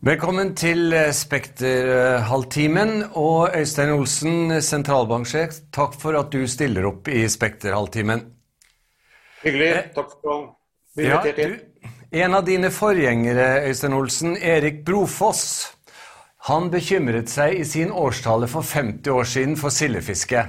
Velkommen til Spekterhalvtimen. Og Øystein Olsen, sentralbanksjef, takk for at du stiller opp i Spekterhalvtimen. Hyggelig. Takk for å bli invitert inn. Ja, en av dine forgjengere, Øystein Olsen, Erik Brofoss, han bekymret seg i sin årstale for 50 år siden for sildefiske.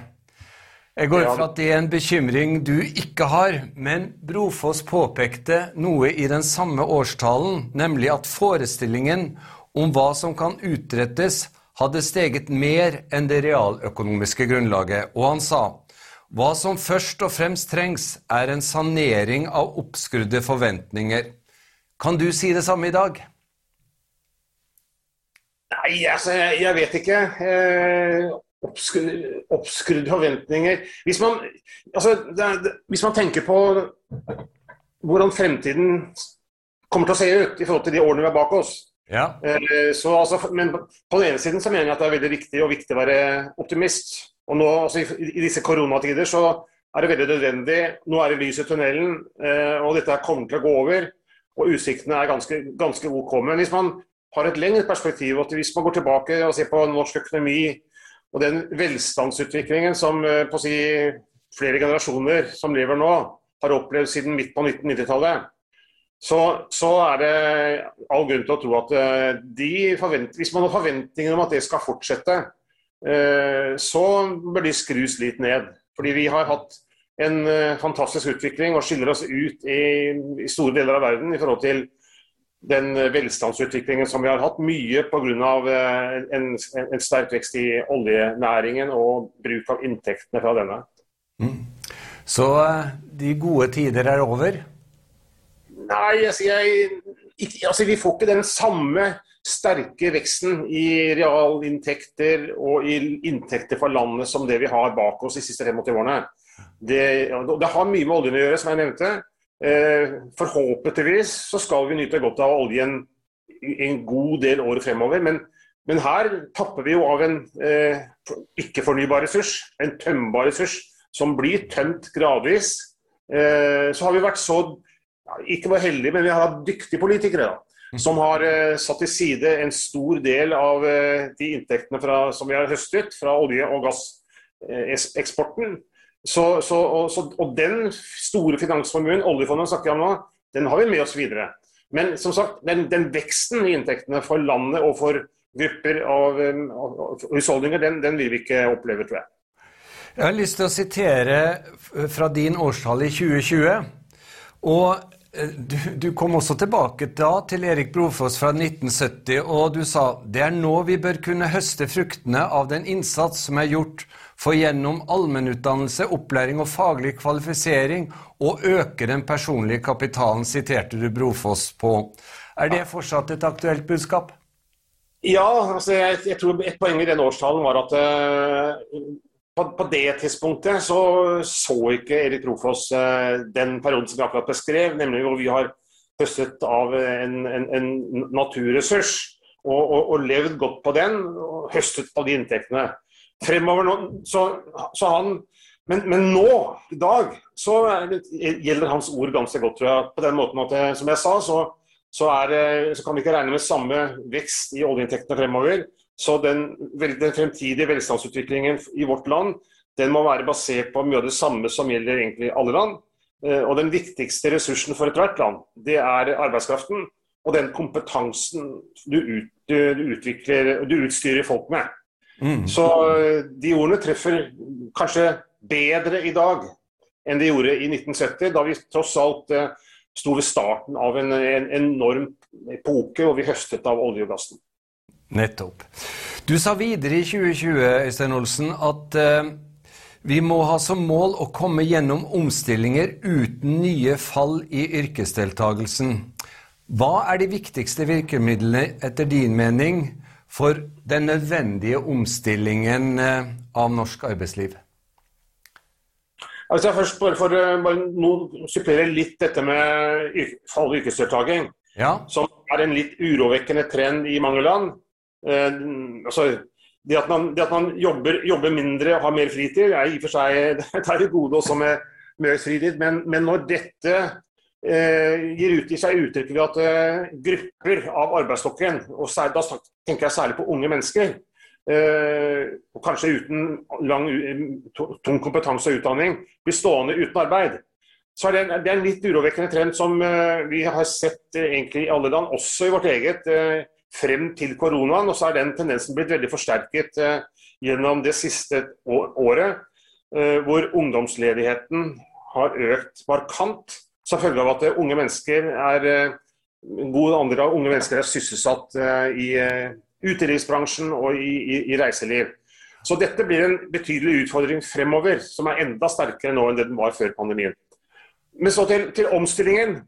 Jeg går ut fra at det er en bekymring du ikke har, men Brofoss påpekte noe i den samme årstalen, nemlig at forestillingen om hva som kan utrettes, hadde steget mer enn det realøkonomiske grunnlaget, og han sa hva som først og fremst trengs, er en sanering av oppskrudde forventninger. Kan du si det samme i dag? Nei, altså, jeg vet ikke. Eh, oppskrudde forventninger Hvis man, altså, det, hvis man tenker på hvordan fremtiden kommer til å se ut i forhold til de årene vi har bak oss. Ja. Eh, så, altså, men på den ene siden så mener jeg at det er veldig viktig og viktig å være optimist. Og nå, altså, i, i disse koronatider så er det veldig nødvendig. Nå er det lys i tunnelen, eh, og dette kommer til å gå over. Og utsiktene er ganske, ganske OK. Men hvis man har et lengre perspektiv, og hvis man går tilbake og ser på norsk økonomi og den velstandsutviklingen som eh, si, flere generasjoner som lever nå, har opplevd siden midt på 1990-tallet, så, så, er det all grunn til å tro at eh, de hvis man har forventninger om at det skal fortsette, eh, så bør de skrus litt ned. Fordi vi har hatt en fantastisk utvikling og skiller oss ut i, i store deler av verden i forhold til den velstandsutviklingen som vi har hatt, mye pga. Eh, en, en sterk vekst i oljenæringen og bruk av inntektene fra denne. Mm. Så eh, de gode tider er over? Nei, altså, jeg, altså vi får ikke den samme sterke veksten i realinntekter og i inntekter for landet som det vi har bak oss de siste 25 årene. Det, det har mye med oljen å gjøre, som jeg nevnte. Eh, forhåpentligvis så skal vi nyte godt av oljen en god del år fremover. Men, men her tapper vi jo av en eh, ikke-fornybar ressurs, en tømbar ressurs, som blir tømt gradvis. Eh, så har vi vært så ikke bare heldige, men vi har hatt dyktige politikere. da, Som har eh, satt til side en stor del av eh, de inntektene fra, som vi har høstet fra olje- og gasseksporten. Så, så, og, så, og, den store finansformuen, oljefondet snakker jeg om nå, den har vi med oss videre. Men som sagt, den, den veksten i inntektene for landet og for grupper av, av husholdninger, den, den, vil vi ikke oppleve, tror jeg. Jeg har lyst til å sitere fra din årstall i 2020. Og du, du, kom også tilbake da til Erik Brofoss fra 1970, og du sa det er nå vi bør kunne høste fruktene av den innsats som er gjort for gjennom allmennutdannelse, opplæring og faglig kvalifisering å øke den personlige kapitalen, siterte du Brofoss på. Er det fortsatt et aktuelt budskap? Ja, altså jeg, jeg, tror et poeng i den årstalen var at uh, på, på, det tidspunktet så så ikke Erik Profoss uh, den perioden som vi akkurat beskrev, nemlig hvor vi har høstet av en, en, en naturressurs og, og, og, levd godt på den, og høstet på de inntektene fremover nå. Så, så han men, men, nå, i dag, så gjelder hans ord ganske godt, tror jeg. På den måten at, som jeg sa, så, så, er, så kan vi ikke regne med samme vekst i oljeinntektene fremover. Så den, den, fremtidige velstandsutviklingen i vårt land den må være basert på mye av det samme som gjelder egentlig alle land. Eh, og den viktigste ressursen for ethvert land, det er arbeidskraften og den kompetansen du, ut, du, utvikler, du utstyrer folk med. Mm. Så eh, de ordene treffer kanskje bedre i dag enn de gjorde i 1970, da vi tross alt eh, sto ved starten av en, en enorm epoke hvor vi høstet av olje og gassen. Nettopp. Du sa videre i 2020 Øystein Olsen, at eh, vi må ha som mål å komme gjennom omstillinger uten nye fall i yrkesdeltagelsen. Hva er de viktigste virkemidlene etter din mening for den nødvendige omstillingen eh, av norsk arbeidsliv? Altså først bare for å supplere litt dette med fall i yrkesdeltaking, ja. som er en litt urovekkende trend i mange land. Eh, altså, det at man, det at man jobber, jobber, mindre og har mer fritid, er i og for seg det er et gode også med, med fritid. Men, men, når dette gir ut i seg uttrykk ved at grupper av arbeidsstokken, og særlig, da tenker jeg særlig på unge mennesker, og kanskje uten lang, tung kompetanse og utdanning, blir stående uten arbeid. Så er det, en, det er en litt urovekkende trend som vi har sett egentlig i alle land, også i vårt eget, frem til koronaen. Og så er den tendensen blitt veldig forsterket gjennom det siste året, hvor ungdomsledigheten har økt markant som følge av at unge mennesker er god andre av unge mennesker er sysselsatt i utelivsbransjen og i, i, i, reiseliv. Så dette blir en betydelig utfordring fremover, som er enda sterkere nå enn det den var før pandemien. Men så til, til omstillingen.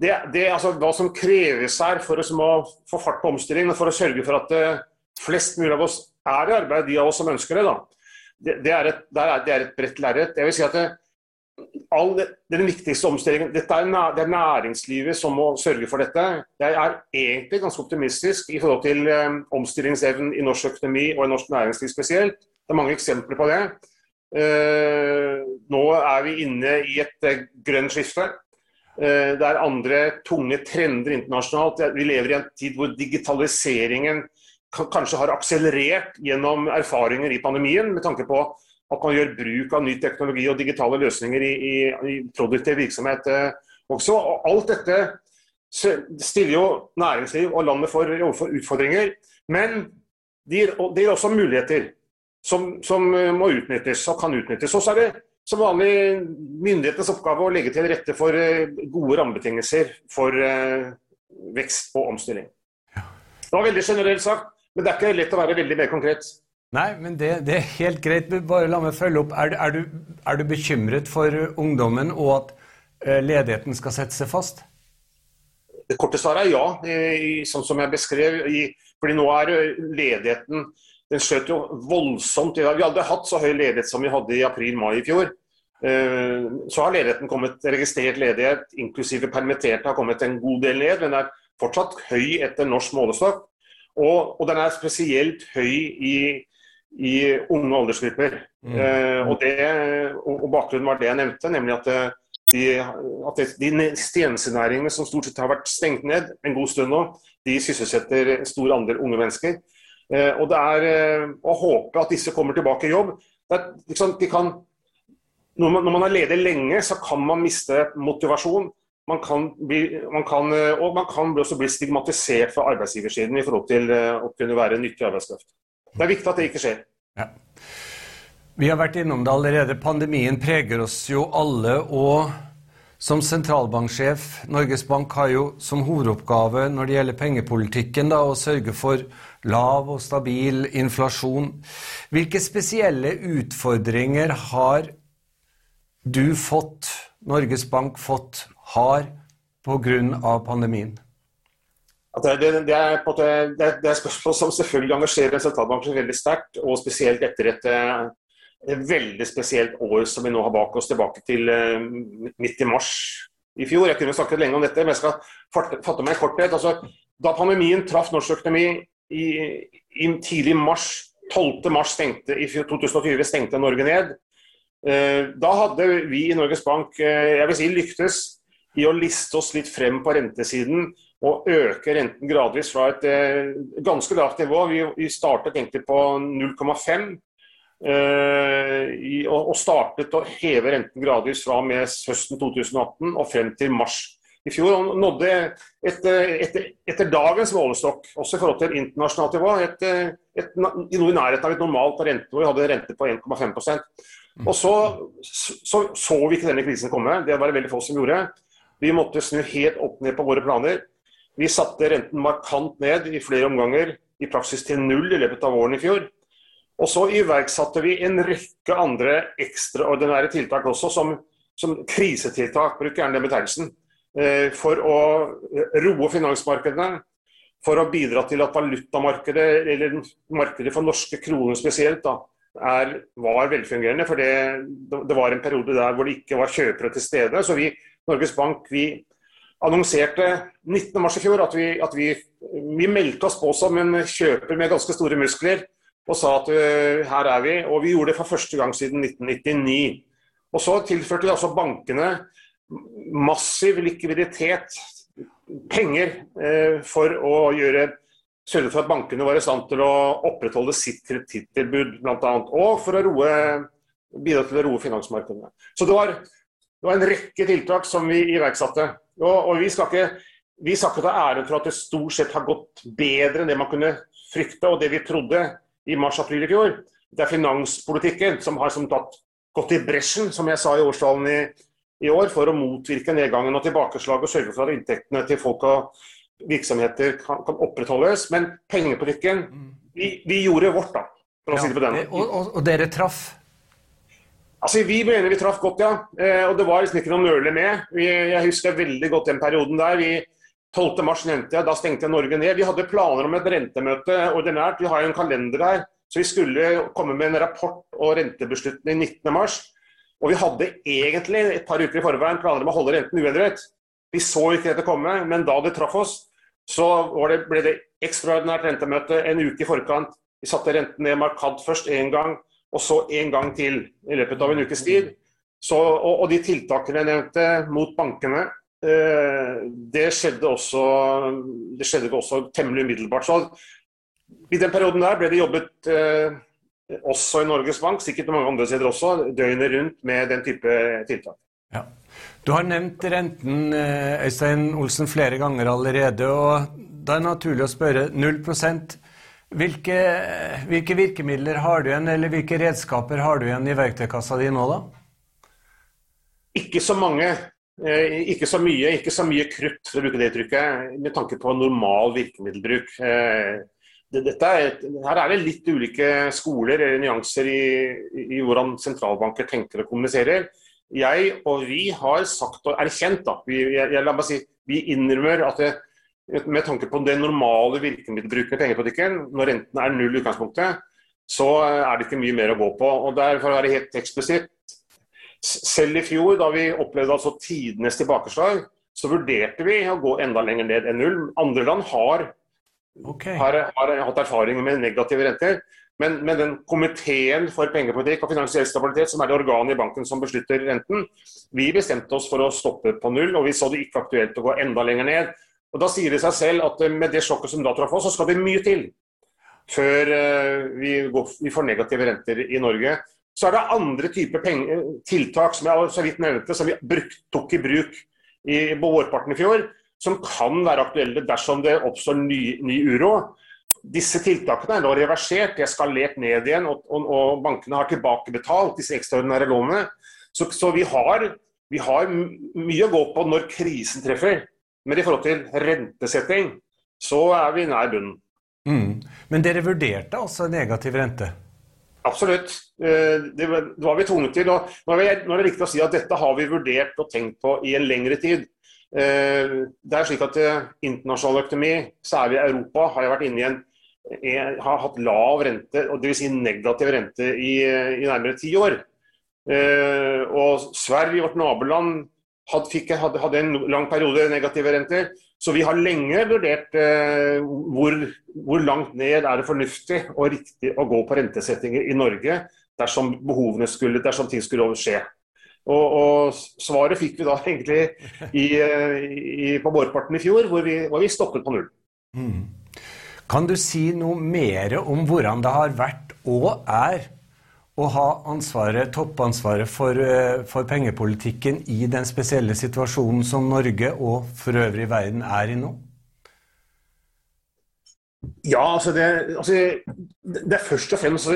Det, det, altså, hva som kreves her for å få fart på omstillingen, for å sørge for at uh, flest mulig av oss er i arbeid, de av oss som ønsker det, da. Det, det, er, et, det er, et, bredt lerret. Jeg vil si at det, all den viktigste omstillingen dette er, Det er næringslivet som må sørge for dette. Jeg er egentlig ganske optimistisk i forhold til um, omstillingsevnen i norsk økonomi og i norsk næringsliv spesielt. Det er mange eksempler på det. Uh, nå er vi inne i et uh, grønt skifte. Uh, det er andre tunge trender internasjonalt. Vi lever i en tid hvor digitaliseringen kanskje har akselerert gjennom erfaringer i pandemien, med tanke på at man gjør bruk av ny teknologi og digitale løsninger i, i, i produktiv virksomhet eh, også. Og alt dette stiller jo næringsliv og landet for overfor utfordringer. Men det gir også muligheter som, som, eh, må utnyttes og kan utnyttes. Og så er det som vanlig myndighetenes oppgave å legge til rette for eh, gode rammebetingelser for vekst og omstilling. Det var veldig generelt sagt, men det er ikke lett å være veldig mer konkret. Nei, men det, det, er helt greit. Bare la meg følge opp. Er, er, du, er du, bekymret for ungdommen og at uh, ledigheten skal sette seg fast? Det korte svaret er ja, i, sånn som jeg beskrev. I, fordi nå er ledigheten Den skjøt jo voldsomt. Vi hadde hatt så høy ledighet som vi hadde i april-mai i fjor. Uh, så har ledigheten kommet, registrert ledighet, inklusive permitterte, har kommet en god del ned. Men er fortsatt høy etter norsk målestokk. Og, og den er spesielt høy i i unge aldersgrupper. Mm. Eh, og, det, og, bakgrunnen var det jeg nevnte, nemlig at, eh, de, at de tjenestenæringene som stort sett har vært stengt ned en god stund nå, de sysselsetter en stor andel unge mennesker. Eh, og det er eh, å håpe at disse kommer tilbake i jobb. Er, liksom, kan, når, man, når man er ledig lenge, så kan man miste motivasjon. Man kan bli, man kan, eh, og man kan også bli stigmatisert fra arbeidsgiversiden i forhold til å kunne være nyttig arbeidskraft. Det er viktig at det ikke skjer. Ja. Vi har vært innom det allerede. Pandemien preger oss jo alle. og som sentralbanksjef, Norges Bank har jo som hovedoppgave når det gjelder pengepolitikken, da, å sørge for lav og stabil inflasjon. Hvilke spesielle utfordringer har du fått, Norges Bank fått, har pga. pandemien? Det, det, det, er, måte, det, er, spørsmål som selvfølgelig engasjerer sentralbanken veldig sterkt, og spesielt etter et, et, veldig spesielt år som vi nå har bak oss, tilbake til uh, midt i mars i fjor. Jeg kunne snakket lenge om dette, men jeg skal fatte meg i korthet. Altså, da pandemien traff norsk økonomi i, i tidlig mars, 12. mars stengte, i 2020 stengte Norge ned. Uh, da hadde vi i Norges Bank uh, jeg vil si, lyktes i å liste oss litt frem på rentesiden og øke renten gradvis fra et eh, ganske lavt nivå. Vi startet egentlig på 0,5 eh, og, og, startet å heve renten gradvis fra med høsten 2018 og frem til mars i fjor. Og nådde etter, etter, etter dagens målestokk, også i forhold til internasjonalt nivå, et, et, noe i nærheten av et normalt rentenivå. Vi hadde rente på 1,5 mm. Og så, så, så vi ikke denne krisen komme. Det var det veldig få som gjorde. Vi måtte snu helt opp ned på våre planer. Vi satte renten markant ned i flere omganger, i praksis til null i løpet av våren i fjor. Og så iverksatte vi en rekke andre ekstraordinære tiltak også, som, som krisetiltak, bruk gjerne den betegnelsen, eh, for å roe finansmarkedene. For å bidra til at valutamarkedet, eller markedet for norske kroner spesielt, da, er, var velfungerende. For det, det, var en periode der hvor det ikke var kjøpere til stede. Så vi, Norges Bank, vi annonserte 19.3 i fjor at, vi, at vi, vi, meldte oss på som en kjøper med ganske store muskler og sa at uh, her er vi. Og vi gjorde det for første gang siden 1999. Og så tilførte vi altså bankene massiv likviditet, penger, eh, for å gjøre, sørge for at bankene var i stand til å opprettholde sitt kredittilbud, bl.a. Og for å roe, bidra til å roe finansmarkedene. Så det var, det var, en rekke tiltak som vi iverksatte. Og, og vi skal ikke vi skal ikke ta æren for at det stort sett har gått bedre enn det man kunne frykte og det vi trodde i mars-april i fjor. Det er finanspolitikken som har som tatt, gått i bresjen, som jeg sa i årstalen i, i, år, for å motvirke nedgangen og tilbakeslag og sørge for at inntektene til folk og virksomheter kan, kan opprettholdes. Men pengepolitikken vi, vi, gjorde vårt, da. For å ja, si det på den. Og, og, og dere traff? Altså, Vi mener vi traff godt, ja. Eh, og det var liksom ikke noe å nøle med. Vi, jeg husker veldig godt den perioden der. Vi, 12. mars nevnte jeg, da stengte jeg Norge ned. Vi hadde planer om et rentemøte ordinært. Vi har jo en kalender her. Så vi skulle komme med en rapport og rentebeslutning 19. mars. Og vi hadde egentlig et par uker i forveien planer om å holde renten uendret. Vi så ikke dette komme, men da det traff oss, så det, ble det ekstraordinært rentemøte en uke i forkant. Vi satte renten ned markant først én gang, og så en gang til i løpet av en ukes tid. Så, og, og de tiltakene jeg nevnte mot bankene, det skjedde også det skjedde også temmelig umiddelbart. Så I den perioden der ble det jobbet eh, også i Norges Bank, sikkert mange andre steder også, døgnet rundt med den type tiltak. Ja. Du har nevnt renten eh, Øystein Olsen, flere ganger allerede. og Da er det naturlig å spørre 0 hvilke, hvilke virkemidler har du igjen, eller hvilke redskaper har du igjen i verktøykassa di nå, da? Ikke så mange. Eh, ikke så mye, ikke så mye krutt, for å bruke det uttrykket, med tanke på normal virkemiddelbruk. Eh, er, her er det litt ulike skoler eller nyanser i, i, hvordan sentralbanker tenker og kommuniserer. Jeg og vi har sagt og erkjent, da, vi, jeg, la meg si, vi innrømmer at det, med tanke på den normale virkemiddelbruken i pengepolitikken, når renten er null i utgangspunktet, så er det ikke mye mer å gå på. Og der, For å være helt eksplisitt, selv i fjor, da vi opplevde altså tidenes tilbakeslag, så vurderte vi å gå enda lenger ned enn null. Andre land har, okay. har, har hatt erfaringer med negative renter. Men, men, den komiteen for pengepolitikk og finansiell stabilitet, som er det organet i banken som beslutter renten, vi bestemte oss for å stoppe på null, og vi så det ikke aktuelt å gå enda lenger ned. Og Da sier det seg selv at eh, med det sjokket som da traff oss, så skal det mye til før uh, vi, går, vi, får negative renter i Norge. Så er det andre typer tiltak som jeg så vidt nevnte, som vi bruk, tok i bruk i, på vårparten i fjor, som kan være aktuelle dersom det oppstår ny, ny uro. Disse tiltakene er nå reversert, de er skalert ned igjen, og, og, og bankene har tilbakebetalt disse ekstraordinære lånene. Så, så vi, har, vi, har, mye å gå på når krisen treffer. Men i forhold til rentesetting, så er vi nær bunnen. Mm. Men dere vurderte altså negativ rente? Absolutt. Eh, det var vi tvunget til. Nå er det riktig å si at dette har vi vurdert og tenkt på i en lengre tid. Eh, det er slik at eh, Internasjonal økonomi, særlig Europa, har vært inne i en har hatt lav rente, dvs. Si negativ rente, i, i nærmere ti år. Og Sverige, vårt naboland, hadde, hadde, hadde en lang periode negative renter. Så vi har lenge vurdert eh, hvor, hvor, langt ned er det fornuftig og riktig å gå på rentesettinger i Norge dersom behovene skulle, dersom ting skulle skje. Og, og, svaret fikk vi da egentlig i, i, på vårparten i fjor, hvor vi, hvor vi stoppet på null. Mm. Kan du si noe mer om hvordan det har vært og er å ha ansvaret, toppansvaret for, eh, for, pengepolitikken i den spesielle situasjonen som Norge og for øvrig verden er i nå? Ja, altså det, altså det er først og fremst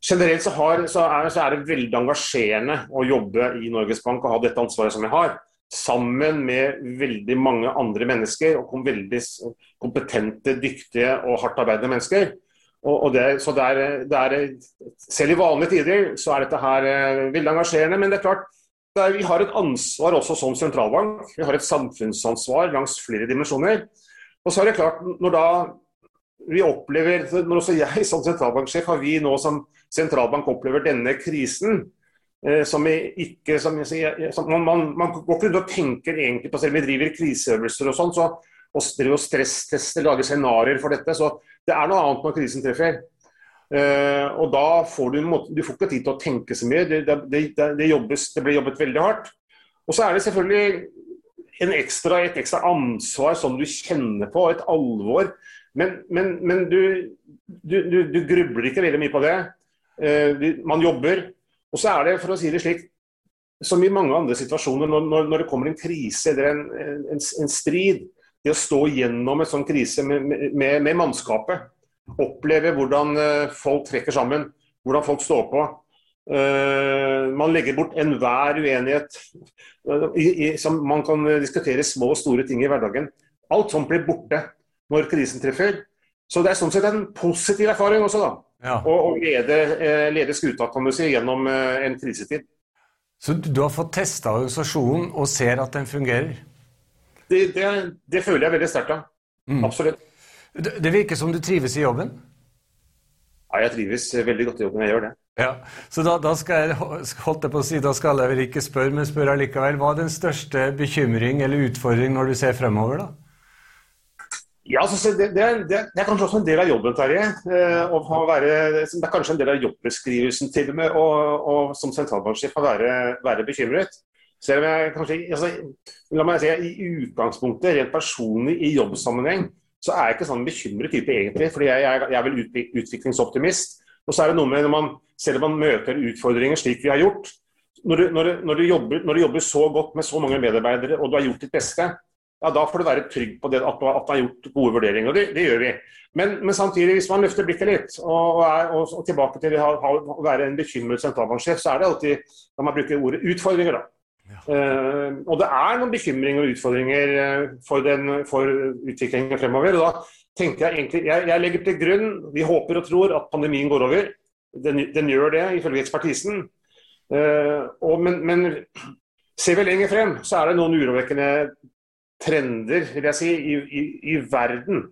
Generelt så, har, så, er, så, er, det veldig engasjerende å jobbe i Norges Bank og ha dette ansvaret som jeg har. Sammen med veldig mange andre mennesker, og veldig kompetente, dyktige og hardt arbeidende mennesker. Og, det, så det er, det er, Selv i vanlige tider så er dette her eh, veldig engasjerende. Men det er klart, det er, vi har et ansvar også som sentralbank. Vi har et samfunnsansvar langs flere dimensjoner. Og så er det klart, når da vi opplever, når også jeg som sentralbanksjef, har vi nå som sentralbank opplever denne krisen, eh, som vi ikke som, som man, man, man, går ikke rundt og tenker egentlig på selv om vi driver kriseøvelser og sånn, så og stresstester, lager scenarioer for dette. Så det er noe annet når krisen treffer. Uh, og da får du, du får ikke tid til å tenke så mye. Det, det, det, jobbes, det blir jobbet veldig hardt. Og så er det selvfølgelig ekstra, et ekstra ansvar som du kjenner på, et alvor. Men, men, men du, du, du, du, grubler ikke veldig mye på det. Uh, man jobber. Og så er det, for å si det slik, som i mange andre situasjoner, når, når det kommer en krise eller en, en, en, strid, det å stå gjennom en sånn krise med, med, med mannskapet, oppleve hvordan uh, folk trekker sammen, hvordan folk står på. Uh, man legger bort enhver uenighet. I, man kan diskutere små og store ting i hverdagen. Alt sånt blir borte når krisen treffer. Så det er sånn sett en positiv erfaring også, da. Ja. Å lede, lede, skuta kan du si, gjennom en krisetid. Så du har fått testa organisasjonen og ser at den fungerer? Det, det, det føler jeg veldig sterkt av. Mm. Absolutt. Det, det virker som du trives i jobben? Ja, jeg trives veldig godt i jobben. Jeg gjør det. Ja, Så da, da, skal jeg holdt jeg på å si, da skal jeg vel ikke spørre, men spørre allikevel. Hva er den største bekymring eller utfordring når du ser fremover, da? Ja, altså, det, det, er, det, er, kanskje også en del av jobben, Terje. Eh, det er kanskje en del av jobbeskrivelsen til og med, og, og som sentralbanksjef å være, være, bekymret. Selv om jeg kanskje, altså, la meg si, I utgangspunktet, rent personlig i jobbsammenheng, så er jeg ikke sånn bekymret type egentlig. fordi jeg, jeg, jeg er vel utviklingsoptimist. Og så er det noe med når man, Selv om man møter utfordringer slik vi har gjort, når du, når, når, du jobber, når du, jobber, så godt med så mange medarbeidere og du har gjort ditt beste, ja, da får du være trygg på det, at, du, at du har gjort gode vurderinger. og Det, det gjør vi. Men, men, samtidig, hvis man løfter blikket litt og, er, og, og tilbake til å være en bekymret sentralbanksjef, så er det alltid, la meg bruke ordet, utfordringer. da. Uh, og det er noen bekymringer og utfordringer uh, for, den, for, utviklingen fremover. og da tenker Jeg egentlig, jeg, jeg, legger til grunn, vi håper og tror at pandemien går over. Den, den gjør det, ifølge ekspertisen. Uh, og, men, men, ser vi lenger frem, så er det noen urovekkende trender vil jeg si, i, i, i verden.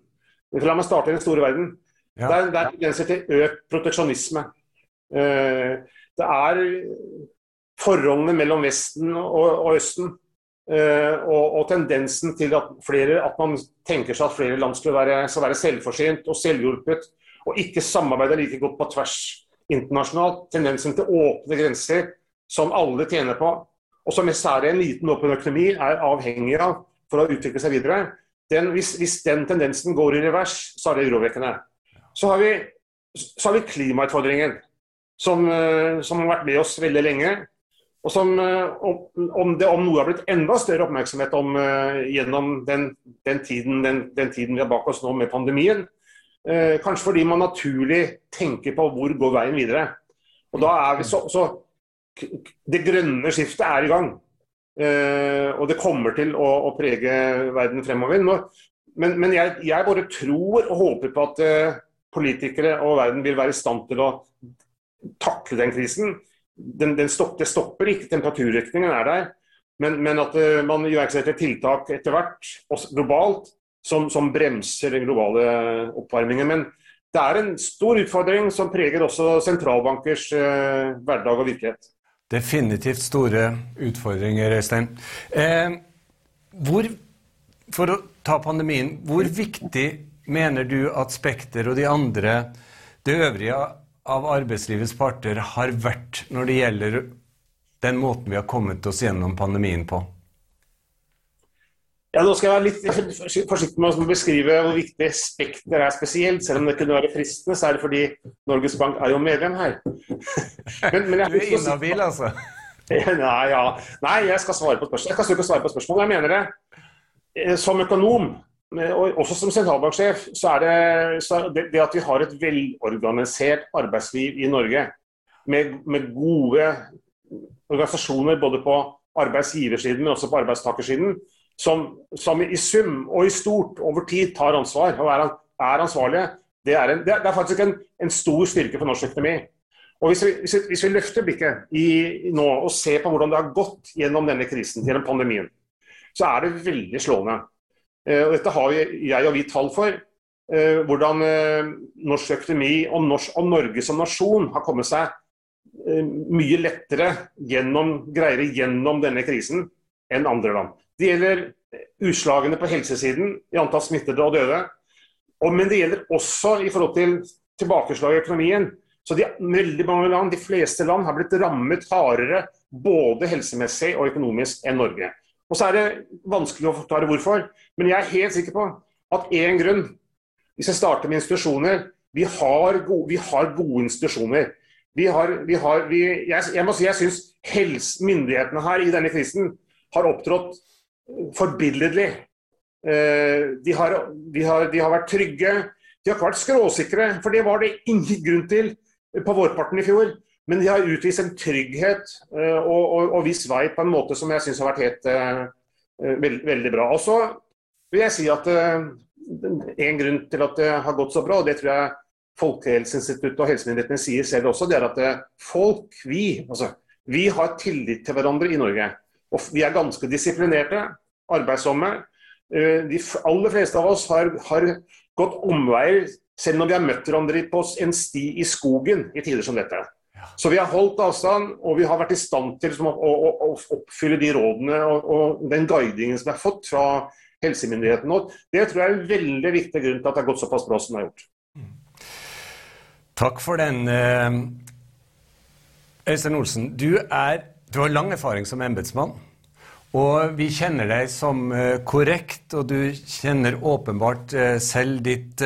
La meg starte i den store verden. Ja. Det er, er tendenser til økt proteksjonisme. det er forholdene mellom Vesten og, og Østen. Uh, og, og, tendensen til at, flere, at man tenker seg at flere land skal være, skal være selvforsynt og selvhjulpet, og ikke samarbeide like godt på tvers internasjonalt. Tendensen til åpne grenser som alle tjener på, og som særlig en liten åpen økonomi er avhengig av for å utvikle seg videre. Den, hvis, hvis, den tendensen går i revers, så er det urovekkende. Så har vi, så vi klimautfordringen, som, uh, som har vært med oss veldig lenge og som, eh, om det om noe har blitt enda større oppmerksomhet om uh, gjennom den, den, tiden, den, den, tiden, vi har bak oss nå med pandemien. Uh, kanskje fordi man naturlig tenker på hvor går veien videre. Og da er vi så, så Det grønne skiftet er i gang. Og det kommer til å, å prege verden fremover. Nå, men, men jeg, jeg, bare tror og håper på at politikere og verden vil være i stand til å takle den krisen den, den stopp, det stopper ikke, temperaturøkningen er der. Men, men at uh, man iverksetter tiltak etter hvert, også globalt, som, som, bremser den globale oppvarmingen. Men det er en stor utfordring som preger også sentralbankers eh, hverdag og virkelighet. Definitivt store utfordringer, Øystein. Eh, hvor, for å ta pandemien, hvor viktig mener du at Spekter og de andre, det øvrige av arbeidslivets parter har vært når det gjelder den måten vi har kommet oss gjennom pandemien på? Ja, nå skal jeg være litt forsiktig med å beskrive hvor viktig Spekter er spesielt. Selv om det kunne være fristende, så er det fordi Norges Bank er jo medlem her. Men, men du er inhabil, altså? Nei, ja. Nei, jeg skal svare på spørsmål. Jeg kan ikke svare på spørsmål. Jeg mener det. Eh, som økonom og også som sentralbanksjef, så er det, så det, det, at vi har et velorganisert arbeidsliv i Norge, med, med gode organisasjoner både på arbeidsgiversiden, men også på arbeidstakersiden, som, som, i sum og i stort over tid tar ansvar og er, er ansvarlige, det er, en, det er, faktisk en, en, stor styrke for norsk økonomi. Og Hvis vi, hvis vi, hvis vi løfter blikket i, nå og ser på hvordan det har gått gjennom denne krisen, gjennom pandemien, så er det veldig slående. Eh, og dette har jeg og vi tall for. Eh, hvordan eh, norsk økonomi og, norsk, og Norge som nasjon har kommet seg mye lettere gjennom, greiere gjennom denne krisen enn andre land. Det gjelder utslagene på helsesiden i antall smittede og døde. men det gjelder også i forhold til tilbakeslag i økonomien. Så de, veldig mange land, de fleste land har blitt rammet hardere både helsemessig og økonomisk enn Norge. Og så er det vanskelig å forklare hvorfor, men jeg er helt sikker på at én grunn Hvis jeg starter med institusjoner Vi har gode, vi har gode institusjoner. Vi har, vi har, vi, jeg, jeg, må si jeg syns myndighetene her i denne krisen har opptrådt forbilledlig. Eh, de, har, de, har, de, har, vært trygge. De har ikke vært skråsikre, for det var det ingen grunn til på vårparten i fjor. Men de har utvist en trygghet uh, og, og, og viss vei på en måte som jeg syns har vært helt uh, veld, veldig bra. Og så vil jeg si at en grunn til at det har gått så bra, og det tror jeg Folkehelseinstituttet og helsemyndighetene sier selv også, det er at folk, vi, altså, vi har tillit til hverandre i Norge. Og vi er ganske disiplinerte, arbeidsomme. De aller fleste av oss har, har gått omveier selv når vi har møtt hverandre på en sti i skogen i tider som dette. Så vi har holdt avstand, og vi har vært i stand til liksom, å, å, å, oppfylle de rådene og, og, den guidingen som vi har fått fra helsemyndighetene. Det tror jeg er en veldig viktig grunn til at det har gått såpass bra som det har gjort. Takk for den, eh, Øystein Olsen. Du, er, du har lang erfaring som embetsmann. Og vi kjenner deg som eh, korrekt, og du kjenner åpenbart eh, selv ditt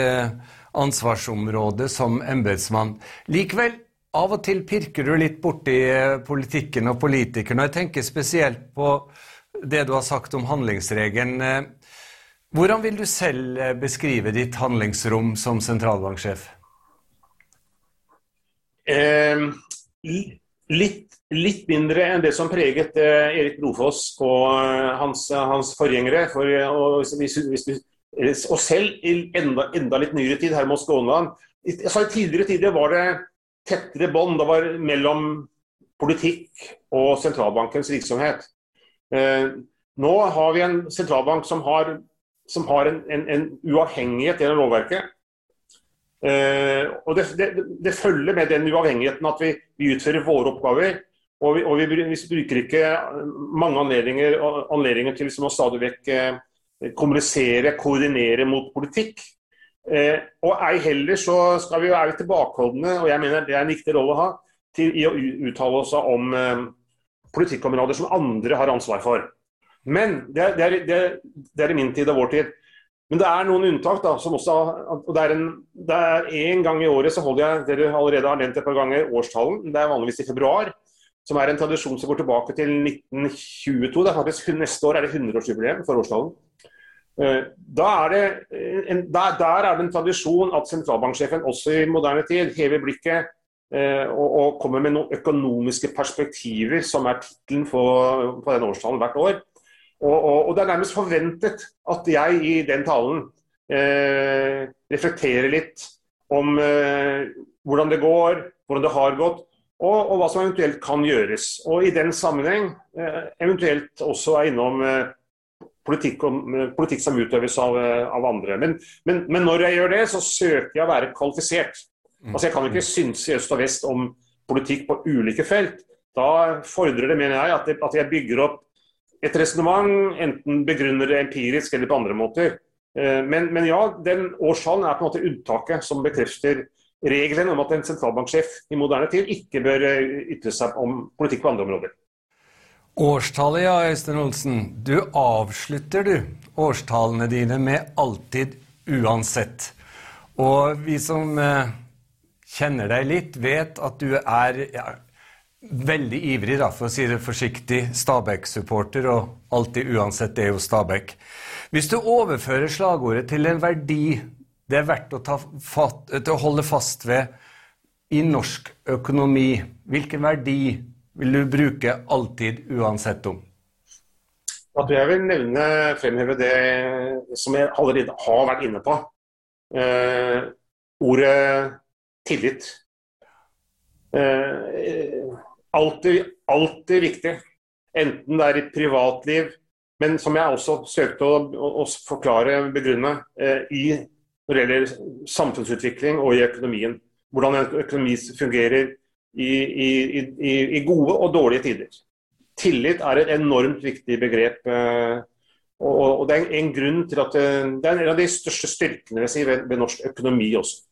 ansvarsområde som embetsmann. Likevel av og til pirker du litt borti eh, politikken og politikerne. Jeg tenker spesielt på det du har sagt om handlingsregelen. Eh, hvordan vil du selv eh, beskrive ditt handlingsrom som sentralbanksjef? Eh, litt, litt, mindre enn det som preget eh, Erik Brofoss og hans, hans forgjengere. For, og, hvis, hvis og, selv i enda, enda, litt nyere tid, Hermod Skånland. I tidligere tider var det tettere bånd mellom politikk og sentralbankens virksomhet. Eh, nå har vi en sentralbank som har, som har en, en, en, uavhengighet gjennom lovverket. Eh, og det, det, det, følger med den uavhengigheten at vi, vi utfører våre oppgaver. Og vi, og vi, vi bruker ikke mange anledninger, anledninger til å stadig vekk eh, kommunisere, koordinere mot politikk. Eh, og ei heller så skal vi være tilbakeholdne, og jeg mener det er en viktig rolle å ha, til i å uttale oss om eh, politikkområder som andre har ansvar for. Men det, er, det, det, er, i min tid og vår tid. Men det er noen unntak. da, som også, og det er, en, det er en gang i året så holder jeg dere allerede har nevnt et par ganger, årstallen. Det er vanligvis i februar. Som er en tradisjon som går tilbake til 1922. det er faktisk Neste år er det 100-årsjubileum for årstallen. Eh, er det en, der, der, er det en tradisjon at sentralbanksjefen også i moderne tid hever blikket eh, og, og, kommer med noen økonomiske perspektiver, som er tittelen på den årstallen hvert år. Og, og, og, det er nærmest forventet at jeg i den talen eh, reflekterer litt om eh, hvordan det går, hvordan det har gått, og, og, hva som eventuelt kan gjøres. Og i den sammenheng eh, eventuelt også er innom eh, politikk, politikk som utøves av, av andre. Men, men, men, når jeg gjør det, så søker jeg å være kvalifisert. Mm. Altså Jeg kan ikke synse i øst og vest om politikk på ulike felt. Da fordrer det, mener jeg, at, det, at jeg bygger opp et resonnement, enten begrunner det empirisk eller på andre måter. Eh, men, men ja, den årstallen er på en måte unntaket som bekrefter regelen om at en sentralbanksjef i moderne tid ikke bør eh, ytre seg om politikk på andre områder. Årstallet, ja, Øystein Olsen. Du avslutter du årstallene dine med 'alltid uansett'. Og vi som eh, kjenner deg litt, vet at du er ja, veldig ivrig, da, for å si det forsiktig, Stabæk-supporter, og 'alltid uansett' er jo Stabæk. Hvis du overfører slagordet til en verdi det er verdt å, fatt, å holde fast ved i norsk økonomi, hvilken verdi vil du bruke alltid, uansett om? At jeg vil nevne, fremheve det som jeg allerede har vært inne på. Eh, ordet tillit. Eh, alltid, alltid viktig. Enten det er i privatliv, men som jeg også søkte å, å, å forklare, begrunne, eh, i, når det gjelder samfunnsutvikling og i økonomien. Hvordan en økonomi fungerer i, i, i, i gode og dårlige tider. Tillit er et enormt viktig begrep. Eh, og, og, det er en grunn til at det, eh, er en av de største styrkene si, ved, ved, norsk økonomi også.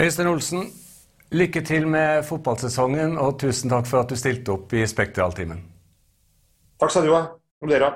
Øystein Olsen, Lykke til med fotballsesongen, og tusen takk for at du stilte opp i Spektraltimen. Takk skal du ha. Og dere.